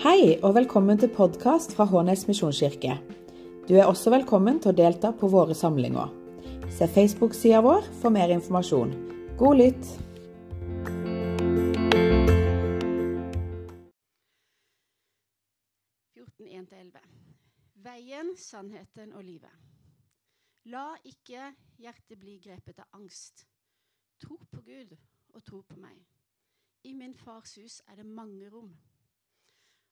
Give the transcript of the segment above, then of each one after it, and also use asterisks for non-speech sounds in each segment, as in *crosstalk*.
Hei og velkommen til podkast fra Hånes misjonskirke. Du er også velkommen til å delta på våre samlinger. Se Facebook-sida vår for mer informasjon. God lytt! Veien, sannheten og livet. La ikke hjertet bli grepet av angst. Tro på Gud og tro på meg. I min fars hus er det mange rom.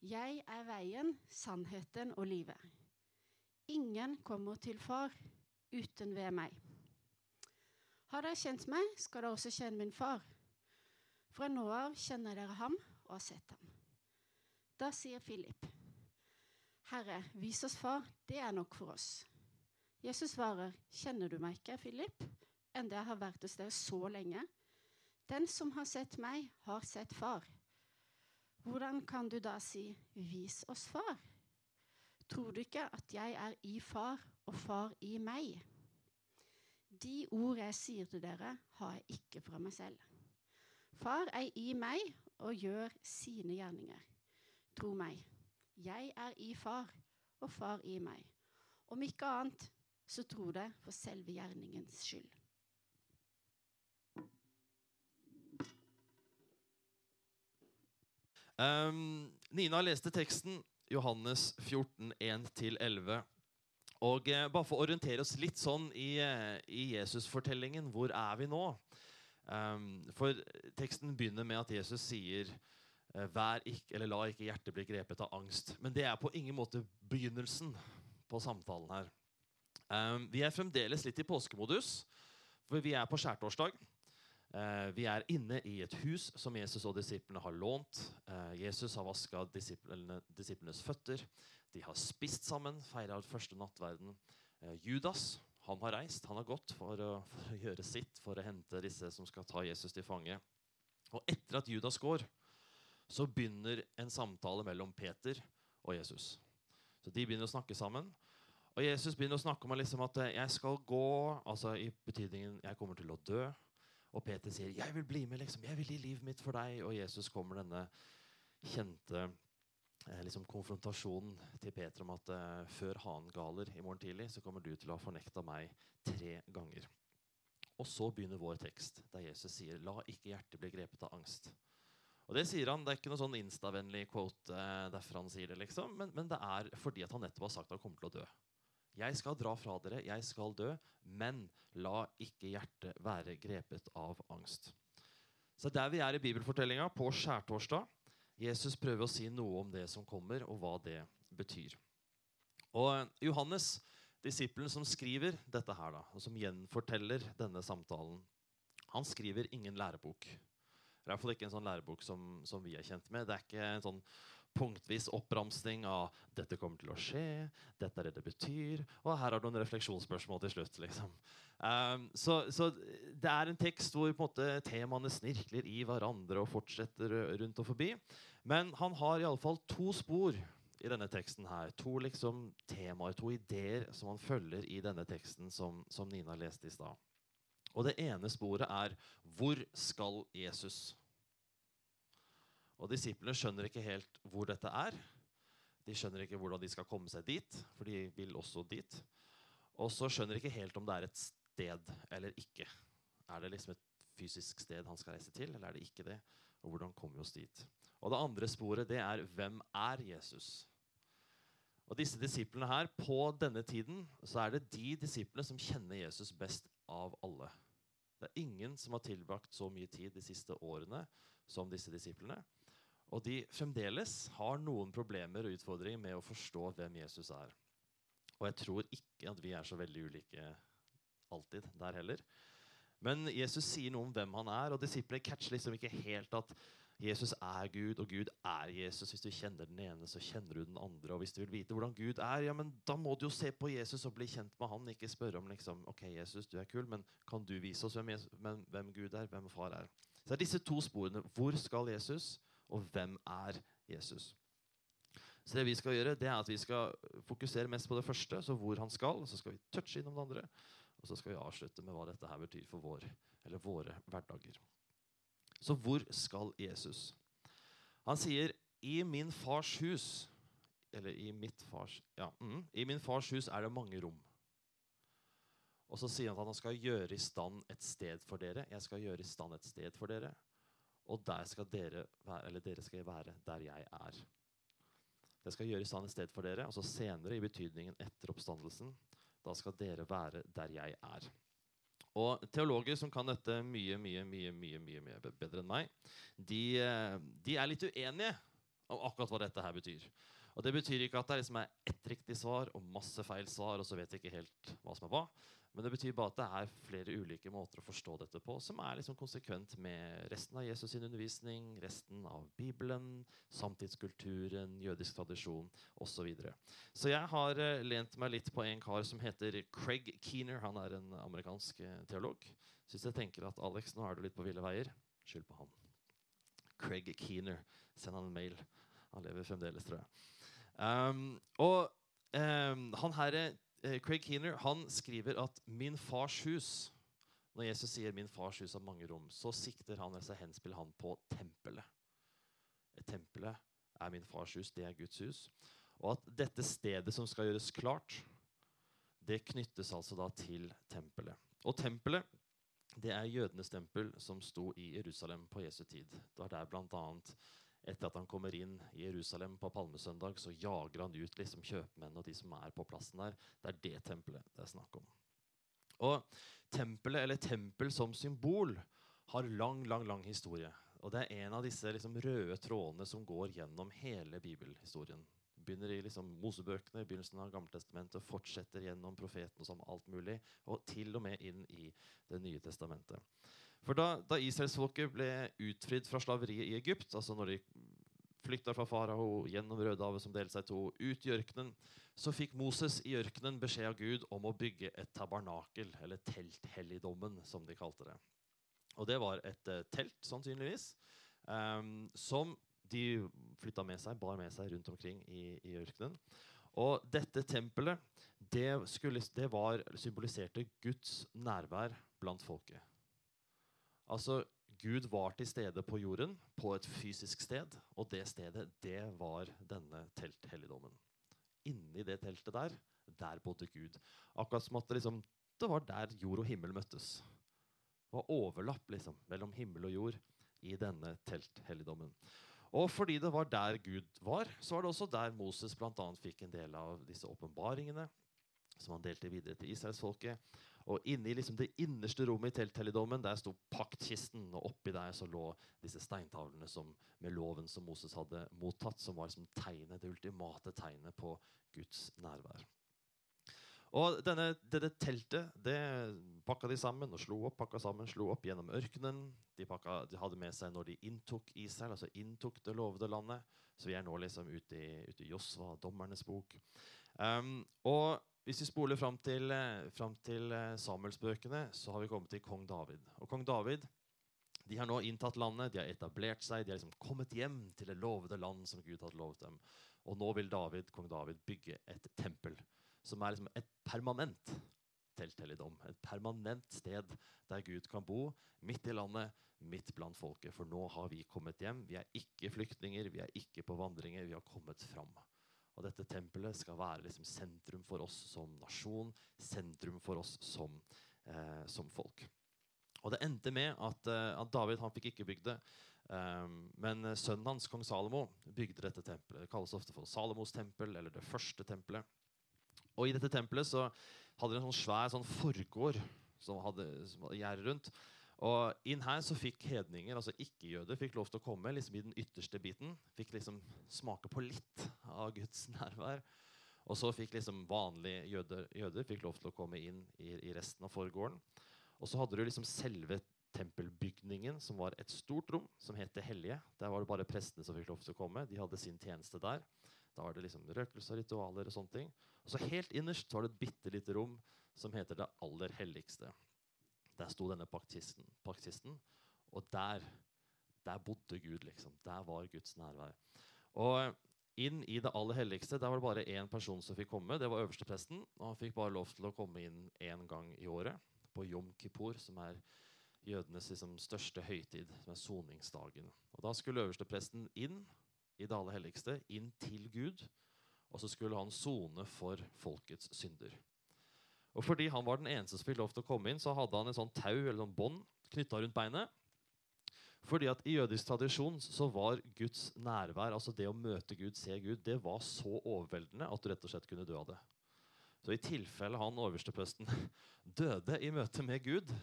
jeg er veien, sannheten og livet. Ingen kommer til Far uten ved meg. Har dere kjent meg, skal dere også kjenne min far. Fra nå av kjenner dere ham og har sett ham. Da sier Philip, Herre, vis oss far, det er nok for oss. Jesus svarer, kjenner du meg ikke, Philip, enda jeg har vært hos dere så lenge? Den som har sett meg, har sett far. Hvordan kan du da si 'vis oss far'? Tror du ikke at jeg er i far og far i meg? De ord jeg sier til dere, har jeg ikke fra meg selv. Far er i meg og gjør sine gjerninger. Tro meg, jeg er i far og far i meg. Om ikke annet, så tro det for selve gjerningens skyld. Um, Nina leste teksten Johannes 14, 1-11. Og eh, Bare for å orientere oss litt sånn i, eh, i Jesus-fortellingen, hvor er vi nå? Um, for teksten begynner med at Jesus sier eh, Vær ikke, eller La ikke hjertet bli grepet av angst. Men det er på ingen måte begynnelsen på samtalen her. Um, vi er fremdeles litt i påskemodus, for vi er på skjærtorsdag. Eh, vi er inne i et hus som Jesus og disiplene har lånt. Eh, Jesus har vaska disiplene, disiplenes føtter. De har spist sammen, feira første nattverden. Eh, Judas han har reist, han har gått for å, for å, gjøre sitt for å hente disse som skal ta Jesus til fange. Og etter at Judas går, så begynner en samtale mellom Peter og Jesus. Så De begynner å snakke sammen. Og Jesus begynner å snakke om liksom at 'jeg skal gå', altså i betydningen 'jeg kommer til å dø'. Og Peter sier, 'Jeg vil bli med. liksom. Jeg vil gi livet mitt for deg.' Og Jesus kommer denne kjente eh, liksom konfrontasjonen til Peter om at eh, før hanen galer i morgen tidlig, så kommer du til å ha fornekta meg tre ganger. Og så begynner vår tekst, der Jesus sier, 'La ikke hjertet bli grepet av angst'. Og Det sier han, det er ikke noe sånn instavennlig quote eh, derfor han sier det, liksom, men, men, det er fordi at han nettopp har sagt at han kommer til å dø. Jeg skal dra fra dere, jeg skal dø, men la ikke hjertet være grepet av angst. Så der vi er i bibelfortellinga, på skjærtorsdag, Jesus prøver å si noe om det som kommer, og hva det betyr. Og Johannes, disippelen som skriver dette her, da, og som gjenforteller denne samtalen, han skriver ingen lærebok. Det er iallfall ikke en sånn lærebok som, som, vi er kjent med. Det er ikke en sånn punktvis oppramsing av 'dette kommer til å skje', 'dette er det det betyr', og her har du noen refleksjonsspørsmål til slutt. liksom. Um, så, så, det er en tekst hvor på en måte, temaene snirkler i hverandre og fortsetter rundt og forbi. Men han har iallfall to spor i denne teksten her. To liksom temaer, to ideer som han følger i denne teksten som, som Nina leste i stad. Og det ene sporet er 'Hvor skal Jesus?' Og Disiplene skjønner ikke helt hvor dette er. De skjønner ikke hvordan de skal komme seg dit, for de vil også dit. Og så skjønner de ikke helt om det er et sted eller ikke. Er det liksom et fysisk sted han skal reise til, eller er det ikke det? Og hvordan kommer vi oss dit? Og det andre sporet det er hvem er Jesus? Og disse disiplene her, På denne tiden så er det de disiplene som kjenner Jesus best av alle. Det er ingen som har tilbrakt så mye tid de siste årene som disse disiplene. Og de fremdeles har noen problemer og utfordringer med å forstå hvem Jesus er. Og jeg tror ikke at vi er så veldig ulike alltid der heller. Men Jesus sier noe om hvem han er, og disiplene catcher liksom ikke helt at Jesus er Gud, og Gud er Jesus. Hvis du kjenner den ene, så kjenner du den andre. Og hvis du vil vite hvordan Gud er, ja, men da må du jo se på Jesus og bli kjent med han. Ikke spørre om liksom, ok, Jesus, du er kul, men kan du vise oss hvem, Jesus, hvem, hvem Gud er, hvem far er? Så det er disse to sporene. Hvor skal Jesus, og hvem er Jesus? Så det vi skal gjøre, det er at vi skal fokusere mest på det første, så hvor han skal. og Så skal vi touche innom det andre, og så skal vi avslutte med hva dette her betyr for vår, eller våre hverdager. Så hvor skal Jesus? Han sier, 'I min fars hus' Eller i mitt fars Ja. Mm, I min fars hus er det mange rom. Og så sier han at han skal gjøre i stand et sted for dere. Jeg skal gjøre i stand et sted for dere. Og der skal dere være, eller dere skal være der jeg er. Det skal gjøres i et sted for dere. altså senere, i betydningen etter oppstandelsen, da skal dere være der jeg er. Og Teologer som kan dette mye mye, mye, mye, mye, bedre enn meg, de, de, er litt uenige om akkurat hva dette her betyr. Og Det betyr ikke at det liksom er ett riktig svar og masse feil svar, og så vet jeg ikke helt hva som er hva. Men det betyr bare at det er flere ulike måter å forstå dette på, som er liksom konsekvent med resten av Jesus' sin undervisning, resten av Bibelen, samtidskulturen, jødisk tradisjon osv. Så, videre. så jeg har uh, lent meg litt på en kar som heter Craig Keener. Han er en amerikansk uh, teolog. Så hvis jeg tenker at Alex, nå er du litt på ville veier, skyld på han. Craig Keener. Send han en mail. Han lever fremdeles, tror jeg. Um, og um, han Eh, Craig Keener han skriver at 'min fars hus' Når Jesus sier 'min fars hus har mange rom', så sikter han eller så henspiller han på tempelet. Tempelet er min fars hus, det er Guds hus. Og at dette stedet som skal gjøres klart, det knyttes altså da til tempelet. Og tempelet det er jødenes tempel som sto i Jerusalem på Jesu tid. Det var der bl.a. Etter at han kommer inn i Jerusalem på palmesøndag, så jager han ut liksom kjøpmenn og de som er på plassen der. Det er det tempelet det er snakk om. Og tempelet, eller tempel som symbol, har lang, lang, lang historie. Og det er en av disse liksom, røde trådene som går gjennom hele bibelhistorien. Begynner i liksom, Mosebøkene, begynnelsen av Gammeltestamentet, fortsetter gjennom profeten og sånn, alt mulig, og til og med inn i Det nye testamentet. For da, da israelsfolket ble utfridd fra slaveriet i Egypt, altså når de flykta fra farao gjennom Rødehavet, som delte seg to, ut i ørkenen, så fikk Moses i ørkenen beskjed av Gud om å bygge et tabernakel, eller telthelligdommen, som de kalte det. Og det var et uh, telt, sannsynligvis, um, som de flytta med seg, bar med seg rundt omkring i, i ørkenen. Og dette tempelet det, skulle, det var, symboliserte Guds nærvær blant folket. Altså, Gud var til stede på jorden, på et fysisk sted, og det stedet, det var denne telthelligdommen. Inni det teltet der, der bodde Gud. Akkurat som at det, liksom, det var der jord og himmel møttes. Det var overlapp liksom, mellom himmel og jord i denne telthelligdommen. Og fordi det var der Gud var, så var det også der Moses bl.a. fikk en del av disse åpenbaringene som han delte videre til israelsfolket. Og inne i liksom det innerste rommet i telthelligdommen der sto paktkisten, og oppi der så lå disse steintavlene som, med loven som Moses hadde mottatt, som var liksom tegnet, det ultimate tegnet på Guds nærvær. Og denne, Dette teltet det pakka de sammen og slo opp pakka sammen, slo opp gjennom ørkenen. De, pakka, de hadde med seg når de inntok Israel, altså inntok det lovede landet. Så vi er nå liksom ute i, ute i Josva, dommernes bok. Um, og hvis vi spoler fram til, eh, fram til eh, Samuelsbøkene, så har vi kommet til kong David. Og kong David de har nå inntatt landet, de har etablert seg, de har liksom kommet hjem til det lovede land som Gud hadde lovet dem. Og nå vil David, kong David bygge et tempel som er liksom et permanent telthelligdom. Et permanent sted der Gud kan bo, midt i landet, midt blant folket. For nå har vi kommet hjem. Vi er ikke flyktninger, vi er ikke på vandringer. Vi har kommet fram. Og dette tempelet skal være liksom sentrum for oss som nasjon, sentrum for oss som, eh, som folk. Og det endte med at, uh, at David han fikk ikke bygd det. Um, men sønnen hans, kong Salomo, bygde dette tempelet. Det kalles ofte for Salomos tempel, eller det første tempelet. Og i dette tempelet så hadde de en sånn svær sånn forgård som hadde, som hadde gjerde rundt. Og inn her så fikk hedninger, altså ikke-jøder, fikk lov til å komme liksom i den ytterste biten. Fikk liksom smake på litt av Guds nærvær. Og så fikk liksom vanlige jøder, jøder fikk lov til å komme inn i, i resten av forgården. Og så hadde du liksom selve tempelbygningen, som var et stort rom, som het Det hellige. Der var det bare prestene som fikk lov til å komme. De hadde sin tjeneste der. Da var det liksom røkelse og ritualer og sånne ting. Og så helt innerst var det et bitte lite rom som heter Det aller helligste. Der sto denne paktisten, paktisten og der, der bodde Gud, liksom. Der var Guds nærvær. Og inn i det aller helligste der var det bare én person som fikk komme. Det var øverstepresten. Og han fikk bare lov til å komme inn én gang i året, på Jom Kippur, som er jødenes liksom, største høytid, som er soningsdagen. Og Da skulle øverstepresten inn i det aller helligste, inn til Gud. Og så skulle han sone for folkets synder. Og fordi han var den eneste som fikk lov til å komme inn, så hadde han en sånn tau eller sånn bånd knytta rundt beinet. Fordi at I jødisk tradisjon så var Guds nærvær, altså det å møte Gud, se Gud, det var så overveldende at du rett og slett kunne dø av det. Så i tilfelle han overstepresten *laughs* døde i møte med Gud,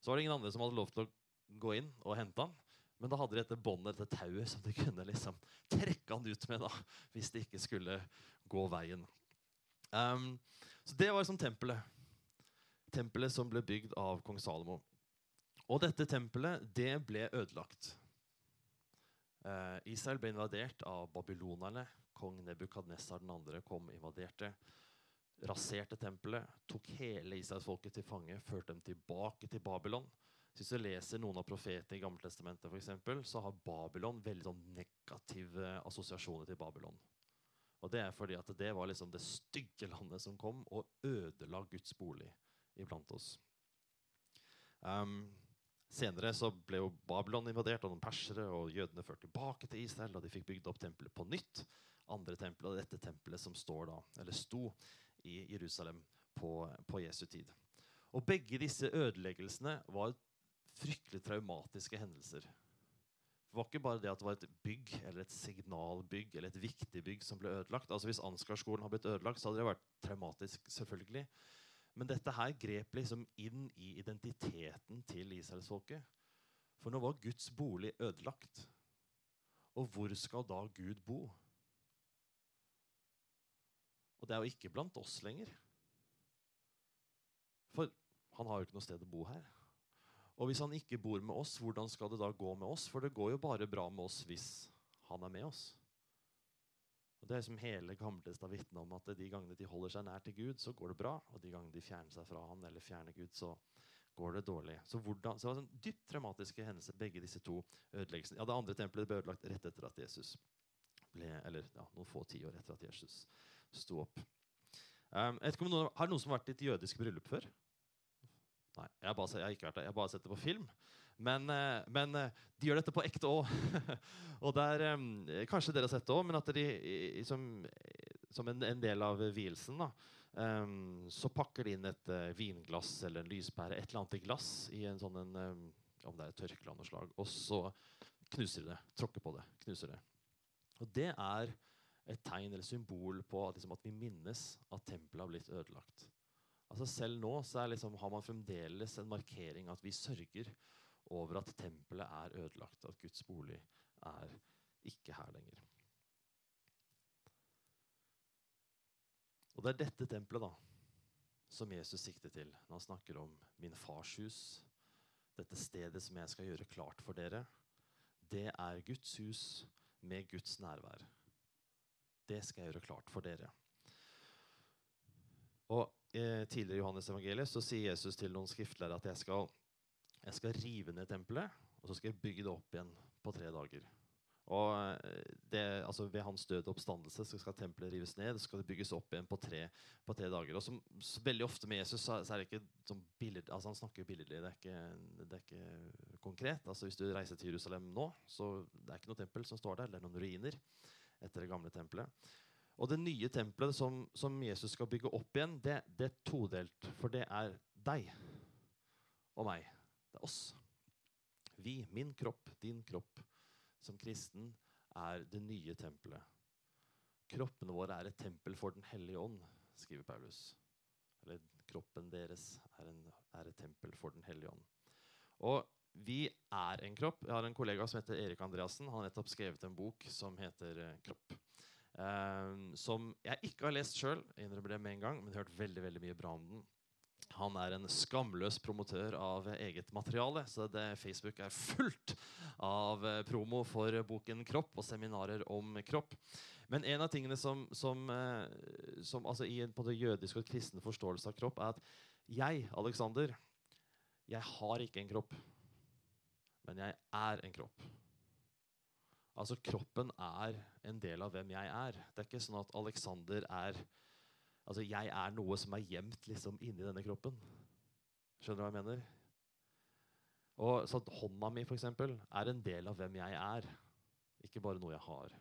så var det ingen andre som hadde lov til å gå inn og hente han. Men da hadde de dette båndet, dette tauet, som de kunne liksom trekke han ut med da, hvis det ikke skulle gå veien. Um, så det var liksom tempelet. Tempelet som ble bygd av kong Salomo. Og dette tempelet, det ble ødelagt. Uh, Israel ble invadert av babylonerne. Kong Nebukadnessar 2. kom invaderte. Raserte tempelet, tok hele israelsfolket til fange, førte dem tilbake til Babylon. Hvis du leser noen av profetene i Gammeltestamentet, for eksempel, så har Babylon veldig sånn negative assosiasjoner til Babylon. Og Det er fordi at det var liksom det stygge landet som kom og ødela Guds bolig iblant oss. Um, senere så ble jo Babylon invadert av noen persere, og jødene ført tilbake til Israel. og De fikk bygd opp tempelet på nytt. Andre tempelet, og dette tempelet som står da, eller sto i Jerusalem på, på Jesu tid. Og Begge disse ødeleggelsene var fryktelig traumatiske hendelser. Var ikke bare det at det var et bygg eller et signalbygg eller et viktig bygg som ble ødelagt. Altså Hvis Ansgar-skolen har blitt ødelagt, så hadde det vært traumatisk. selvfølgelig. Men dette her grep liksom inn i identiteten til israelsfolket. For nå var Guds bolig ødelagt. Og hvor skal da Gud bo? Og det er jo ikke blant oss lenger. For han har jo ikke noe sted å bo her. Og hvis han ikke bor med oss, hvordan skal det da gå med oss? For det går jo bare bra med oss hvis han er med oss. Og Det er som hele Gamletestad vitner om at de gangene de holder seg nær til Gud, så går det bra. Og de gangene de fjerner seg fra han eller fjerner Gud, så går det dårlig. Så, hvordan, så det var en dypt traumatiske hendelser, begge disse to ødeleggelsene. Ja, Det andre tempelet ble ødelagt rett etter at Jesus ble, eller ja, noen få tiår etter at Jesus sto opp. Um, noen, Har noen som har vært i et jødisk bryllup før? Nei, jeg bare, jeg har ikke vært der. Jeg har bare sett det på film. Men, eh, men eh, de gjør dette på ekte òg. *laughs* og der, eh, Kanskje dere har sett det òg, men at de som, som en, en, del av vielsen um, så pakker de inn et uh, vinglass eller en lyspære, et eller annet i glass, i en sånn en, um, om det er et tørkle av noe slag, og så knuser de det. Tråkker på det. knuser det. Og det er et tegn eller symbol på at, liksom, at vi minnes at tempelet har blitt ødelagt. Altså Selv nå liksom, har man fremdeles en markering at vi sørger over at tempelet er ødelagt, at Guds bolig er ikke her lenger. Og Det er dette tempelet da, som Jesus sikter til når han snakker om min fars hus. Dette stedet som jeg skal gjøre klart for dere. Det er Guds hus med Guds nærvær. Det skal jeg gjøre klart for dere. Og eh, Tidligere i Johannes evangeliet så sier Jesus til noen skriftlærere at jeg skal, jeg skal rive ned tempelet, og så skal jeg bygge det opp igjen på tre dager. Og eh, det, altså Ved hans døde oppstandelse så skal tempelet rives ned og så skal det bygges opp igjen på tre, på tre dager. Og som, Veldig ofte med Jesus så, så er det ikke sånn billed, altså han snakker billedlig. Det er ikke, det er ikke konkret. Altså Hvis du reiser til Jerusalem nå, så det er ikke noe tempel som står der. Det er noen ruiner etter det gamle tempelet. Og det nye tempelet som, som Jesus skal bygge opp igjen, det, det, er todelt. For det er deg og meg. Det er oss. Vi, min kropp, din kropp, som kristen er det nye tempelet. Kroppene våre er et tempel for Den hellige ånd, skriver Paulus. Eller kroppen deres er, en, er et tempel for Den hellige ånd. Og vi er en kropp. Jeg har en kollega som heter Erik Andreassen. Han har nettopp skrevet en bok som heter eh, Kropp. Um, som jeg ikke har lest sjøl, innrømmer det med en gang, men hørt veldig veldig mye bra om den. Han er en skamløs promotør av eget materiale. Så Facebook er fullt av eh, promo for boken 'Kropp' og seminarer om kropp. Men en av tingene som, som, eh, som altså i en på det jødiske og kristne forståelse av kropp, er at jeg, Alexander, jeg har ikke en kropp, men jeg er en kropp. Altså Kroppen er en del av hvem jeg er. Det er ikke sånn at Alexander er Altså, jeg er noe som er gjemt liksom inni denne kroppen. Skjønner du hva jeg mener? Og så at Hånda mi for eksempel, er en del av hvem jeg er, ikke bare noe jeg har.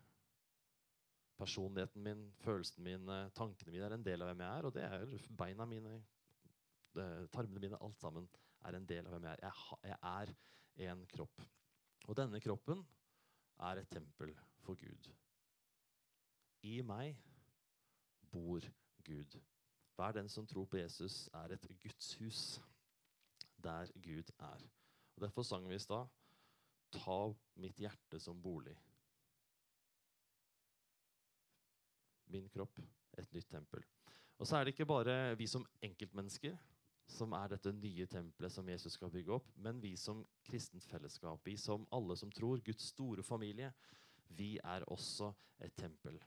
Personligheten min, følelsene mine, tankene mine er en del av hvem jeg er. Og det er beina mine, tarmene mine, alt sammen er en del av hvem jeg er. Jeg, jeg er en kropp. Og denne kroppen er et tempel for Gud. I meg bor Gud. Hver den som tror på Jesus, er et Guds hus der Gud er. Og Derfor sang vi i stad Ta mitt hjerte som bolig. Min kropp, et nytt tempel. Og så er det ikke bare vi som enkeltmennesker som er dette nye tempelet som Jesus skal bygge opp, men vi som kristent fellesskap, vi som alle som tror, Guds store familie, vi er også et tempel.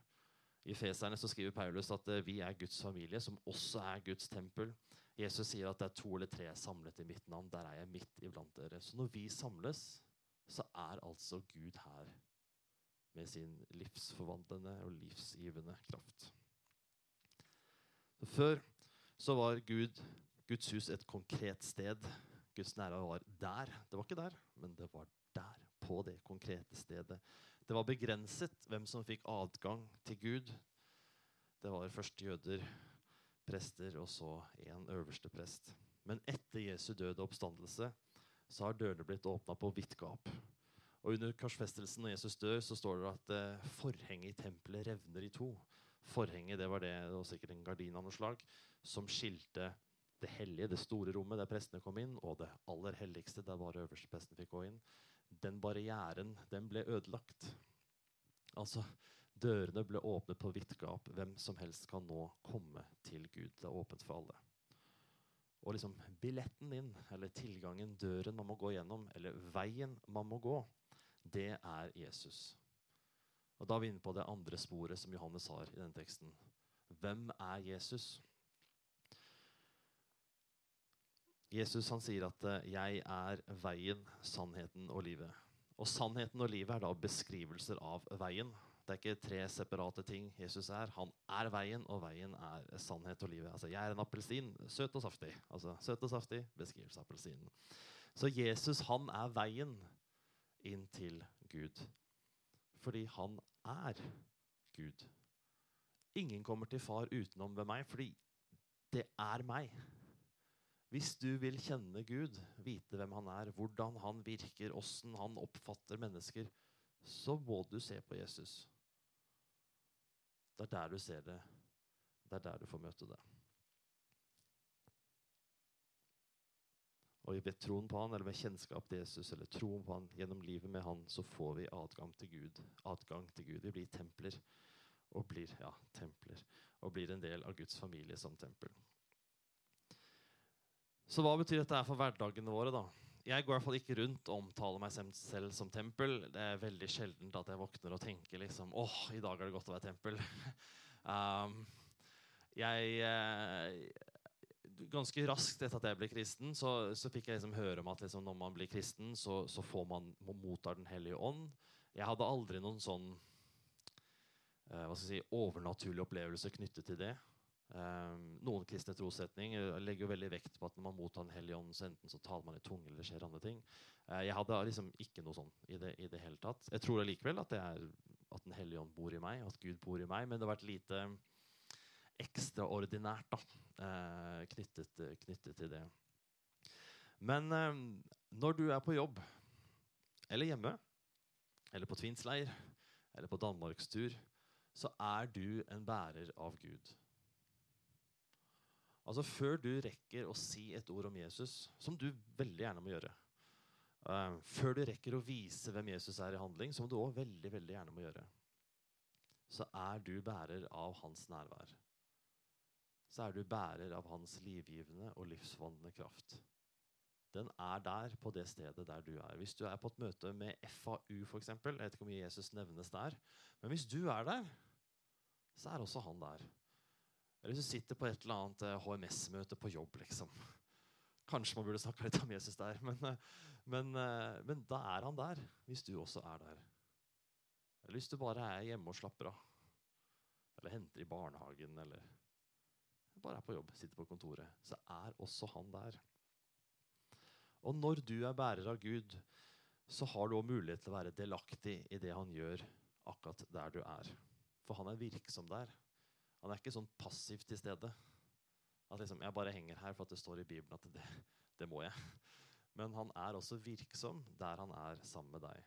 I Feserne så skriver Paulus at uh, vi er Guds familie, som også er Guds tempel. Jesus sier at det er to eller tre samlet i mitt navn. Der er jeg midt iblant dere. Så når vi samles, så er altså Gud her med sin livsforvandlende og livsgivende kraft. Før så var Gud, Guds hus et konkret sted. Guds nærvær var der. Det var ikke der, men det var der. På det konkrete stedet. Det var begrenset hvem som fikk adgang til Gud. Det var først jøder, prester og så en øverste prest. Men etter Jesu død og oppstandelse så har dørene blitt åpna på vidt gap. Og Under korsfestelsen når Jesus dør, så står det at eh, forhenget i tempelet revner i to. Forhenget det var det, det var sikkert en gardin av noe slag som skilte det hellige, det store rommet der prestene kom inn, og det aller helligste, der bare øverstepresten fikk gå inn den barrieren den ble ødelagt. Altså, Dørene ble åpnet på vidt gap. Hvem som helst kan nå komme til Gud. Det er åpent for alle. Og liksom billetten inn, eller tilgangen, døren man må gå gjennom, eller veien man må gå, det er Jesus. Og Da er vi inne på det andre sporet som Johannes har i denne teksten. Hvem er Jesus? Jesus han sier at uh, 'jeg er veien, sannheten og livet'. Og sannheten og livet er da beskrivelser av veien. Det er ikke tre separate ting Jesus er. Han er veien, og veien er sannhet og livet. Altså, 'Jeg er en appelsin, søt og saftig'. Altså, søt og saftig, beskrivelse av appelsinen. Så Jesus han er veien inn til Gud. Fordi han er Gud. Ingen kommer til far utenom ved meg, fordi det er meg. Hvis du vil kjenne Gud, vite hvem han er, hvordan han virker, åssen han oppfatter mennesker, så må du se på Jesus. Det er der du ser det. Det er der du får møte det. Og ved troen på han, eller ved kjennskap til Jesus, eller troen på han gjennom livet med han, så får vi adgang til Gud. Adgang til Gud. Vi blir templer og blir, ja, templer, og blir en del av Guds familie som tempel. Så hva betyr dette for hverdagene våre? da? Jeg går i hvert fall ikke rundt og omtaler meg selv som tempel. Det er veldig sjelden at jeg våkner og tenker liksom åh, i dag er det godt å være tempel. *laughs* um, jeg eh, Ganske raskt etter at jeg ble kristen, så, så fikk jeg liksom høre om at liksom når man blir kristen, så, så får man, man mottar Den hellige ånd. Jeg hadde aldri noen sånn eh, si, overnaturlig opplevelse knyttet til det. Um, noen kristne trossetninger legger jo veldig vekt på at når man mottar Den hellige ånd, så enten så taler man i tunge eller skjer andre ting. Uh, jeg hadde liksom ikke noe sånn i det, i det hele tatt. Jeg tror allikevel at, er, at Den hellige ånd bor i meg, at Gud bor i meg, men det har vært lite ekstraordinært da, uh, knyttet, knyttet, til det. Men um, når du er på jobb, eller hjemme, eller på tvinsleir, eller på danmarkstur, så er du en bærer av Gud. Altså Før du rekker å si et ord om Jesus, som du veldig gjerne må gjøre uh, Før du rekker å vise hvem Jesus er i handling, som du òg veldig, veldig gjerne må gjøre, så er du bærer av hans nærvær. så er du bærer av hans livgivende og livsvandlende kraft. Den er der på det stedet der du er. Hvis du er på et møte med FAU, f.eks., jeg vet ikke hvor mye Jesus nevnes der, men hvis du er der, så er også han der. Eller hvis du sitter på et eller annet HMS-møte på jobb, liksom. Kanskje man burde snakka litt om Jesus der, men, men, men, da er han der, hvis du også er der. Eller hvis du bare er hjemme og slapper av. Eller henter i barnehagen, eller bare er på jobb, sitter på kontoret. Så er også han der. Og når du er bærer av Gud, så har du òg mulighet til å være delaktig i det han gjør akkurat der du er. For han er virksom der. Han er ikke sånn passivt til stede. At liksom, jeg bare henger her for at det står i Bibelen at det, det må jeg. Men han er også virksom der han er sammen med deg.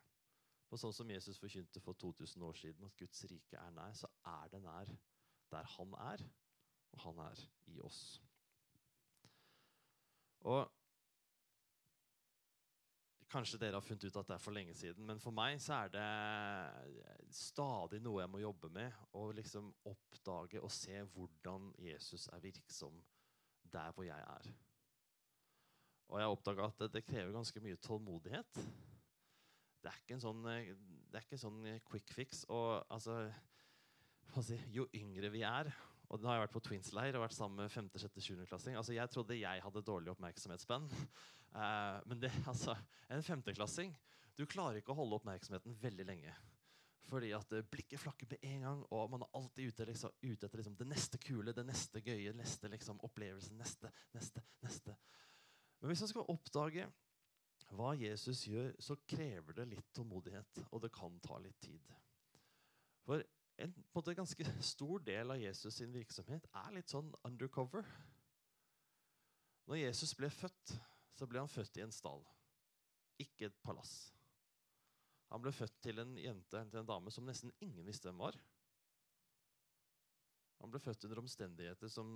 Og sånn som Jesus forkynte for 2000 år siden, at Guds rike er nær, så er det nær der han er, og han er i oss. Og Kanskje dere har funnet ut at det er for lenge siden, men for meg så er det stadig noe jeg må jobbe med. Å liksom oppdage og se hvordan Jesus er virksom der hvor jeg er. Og jeg har oppdaga at det, krever ganske mye tålmodighet. Det er ikke en sånn, det er ikke en sånn quick fix. Og altså si, Jo yngre vi er, og nå har jeg vært på Twins-leir og vært sammen med 5., 6., 7. klassing. Altså, jeg trodde jeg hadde dårlig oppmerksomhetsspenn. Uh, *laughs* men det, altså, en femteklassing Du klarer ikke å holde oppmerksomheten veldig lenge. Fordi at uh, blikket flakker med en gang, og man er alltid ute, liksom, ute etter liksom, det neste kule, det neste gøye, neste liksom, opplevelse, Neste, neste, neste. Men hvis man skal oppdage hva Jesus gjør, så krever det litt tålmodighet, og det kan ta litt tid. For en, en måte, ganske stor del av Jesus sin virksomhet er litt sånn undercover. Når Jesus ble født, så ble han født i en stall, ikke et palass. Han ble født til en jente, til en dame som nesten ingen visste hvem var. Han ble født under omstendigheter som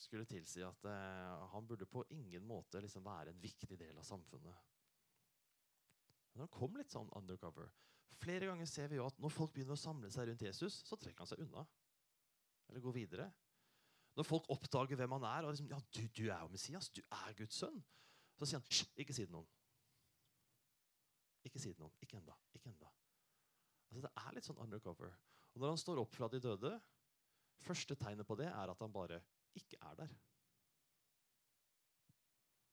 skulle tilsi at eh, han burde på ingen måte liksom være en viktig del av samfunnet. Men han kom litt sånn undercover. Flere ganger ser vi jo at når folk begynner å samle seg rundt Jesus, så trekker han seg unna. Eller går videre. Når folk oppdager hvem han er, og liksom, ja, du, du er jo Messias, du er Guds sønn, så sier han Hysj, ikke si det noen. Ikke si det noen. Ikke enda. Ikke enda. Altså, det er litt sånn undercover. Og når han står opp fra de døde, første tegnet på det er at han bare ikke er der.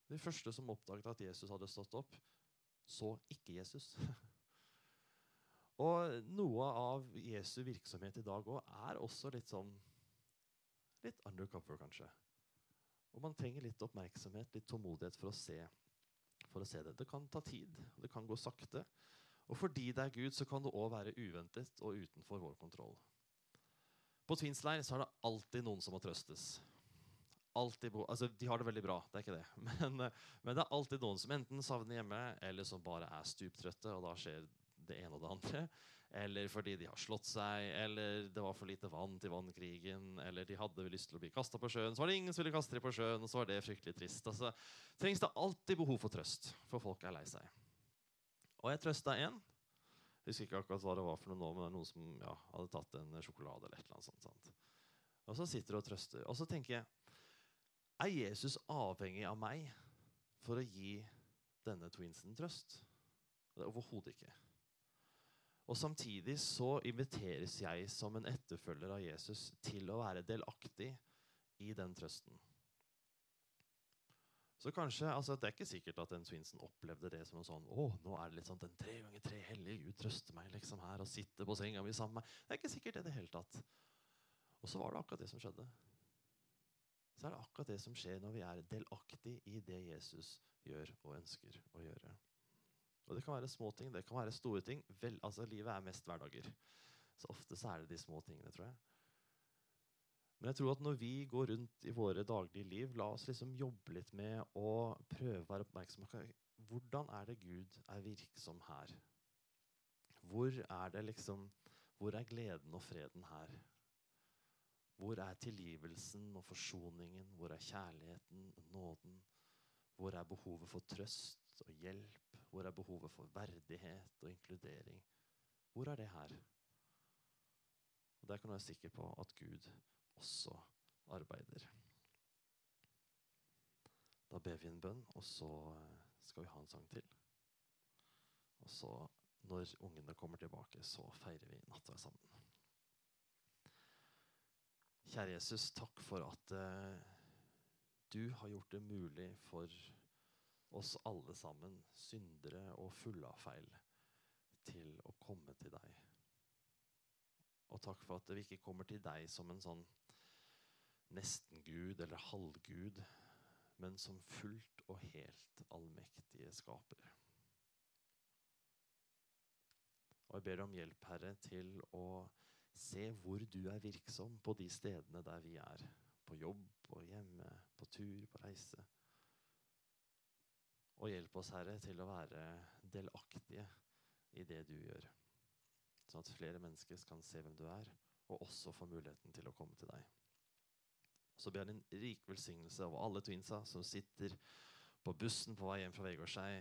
De første som oppdaget at Jesus hadde stått opp, så ikke Jesus. *laughs* Og noe av Jesu virksomhet i dag òg er også litt sånn Litt undercover, kanskje. Og man trenger litt oppmerksomhet, litt tålmodighet for å se, for å se det. Det kan ta tid, og det kan gå sakte. Og fordi det er Gud, så kan det òg være uventet og utenfor vår kontroll. På Tvinsleir så er det alltid noen som må trøstes. Altså, de har det veldig bra, det er ikke det. *laughs* Men, men, det er alltid noen som enten savner hjemme, eller som bare er stuptrøtte. Og da skjer det ene og det andre. Eller fordi de har slått seg, eller det var for lite vann til vannkrigen, eller de hadde lyst til å bli kasta på sjøen, så var det ingen som ville kaste dem på sjøen, og så var det fryktelig trist. Altså, trengs det alltid behov for trøst, for folk er lei seg. Og jeg trøsta én. Husker ikke akkurat hva det var for noe nå, men det er noen som ja, hadde tatt en sjokolade eller et eller annet sånt. Sant? Og så sitter du og trøster. Og så tenker jeg Er Jesus avhengig av meg for å gi denne twinsen trøst? Det er overhodet ikke. Og Samtidig så inviteres jeg som en etterfølger av Jesus til å være delaktig i den trøsten. Så kanskje, altså Det er ikke sikkert at den Swinson opplevde det som en sånn å, nå er det litt sånn, den tre ganger tre hellige Gud trøster meg liksom her og sitter på senga mi sammen med meg. Det er ikke sikkert det i det hele tatt. Og så var det akkurat det som skjedde. Så er det akkurat det som skjer når vi er delaktig i det Jesus gjør og ønsker å gjøre. Og Det kan være små ting, det kan være store ting. Vel, altså Livet er mest hverdager. Så ofte så er det de små tingene, tror jeg. Men jeg tror at når vi går rundt i våre daglige liv, la oss liksom jobbe litt med å prøve å være oppmerksom på hvordan er det Gud er virksom her? Hvor er det liksom Hvor er gleden og freden her? Hvor er tilgivelsen og forsoningen? Hvor er kjærligheten, nåden? Hvor er behovet for trøst og hjelp? Hvor er behovet for verdighet og inkludering? Hvor er det her? Og Der kan du være sikker på at Gud også arbeider. Da ber vi en bønn, og så eh, skal vi ha en sang til. Og så, når ungene kommer tilbake, så feirer vi natta sammen. Kjære Jesus, takk for at eh, du har gjort det mulig for oss alle sammen, syndere og fulle av feil, til å komme til deg. Og takk for at vi ikke kommer til deg som en sånn nesten-gud eller halvgud, men som fullt og helt allmektige skaper. Og jeg ber om hjelp, Herre, til å se hvor du er virksom på de stedene der vi er. På jobb, på hjemme, på tur, på reise. Og hjelp oss, Herre, til å være delaktige i det du gjør. Sånn at flere mennesker kan se hvem du er, og også få muligheten til å komme til deg. Så ber jeg en rik velsignelse over alle twinsa som sitter på bussen på vei hjem fra Vegårshei.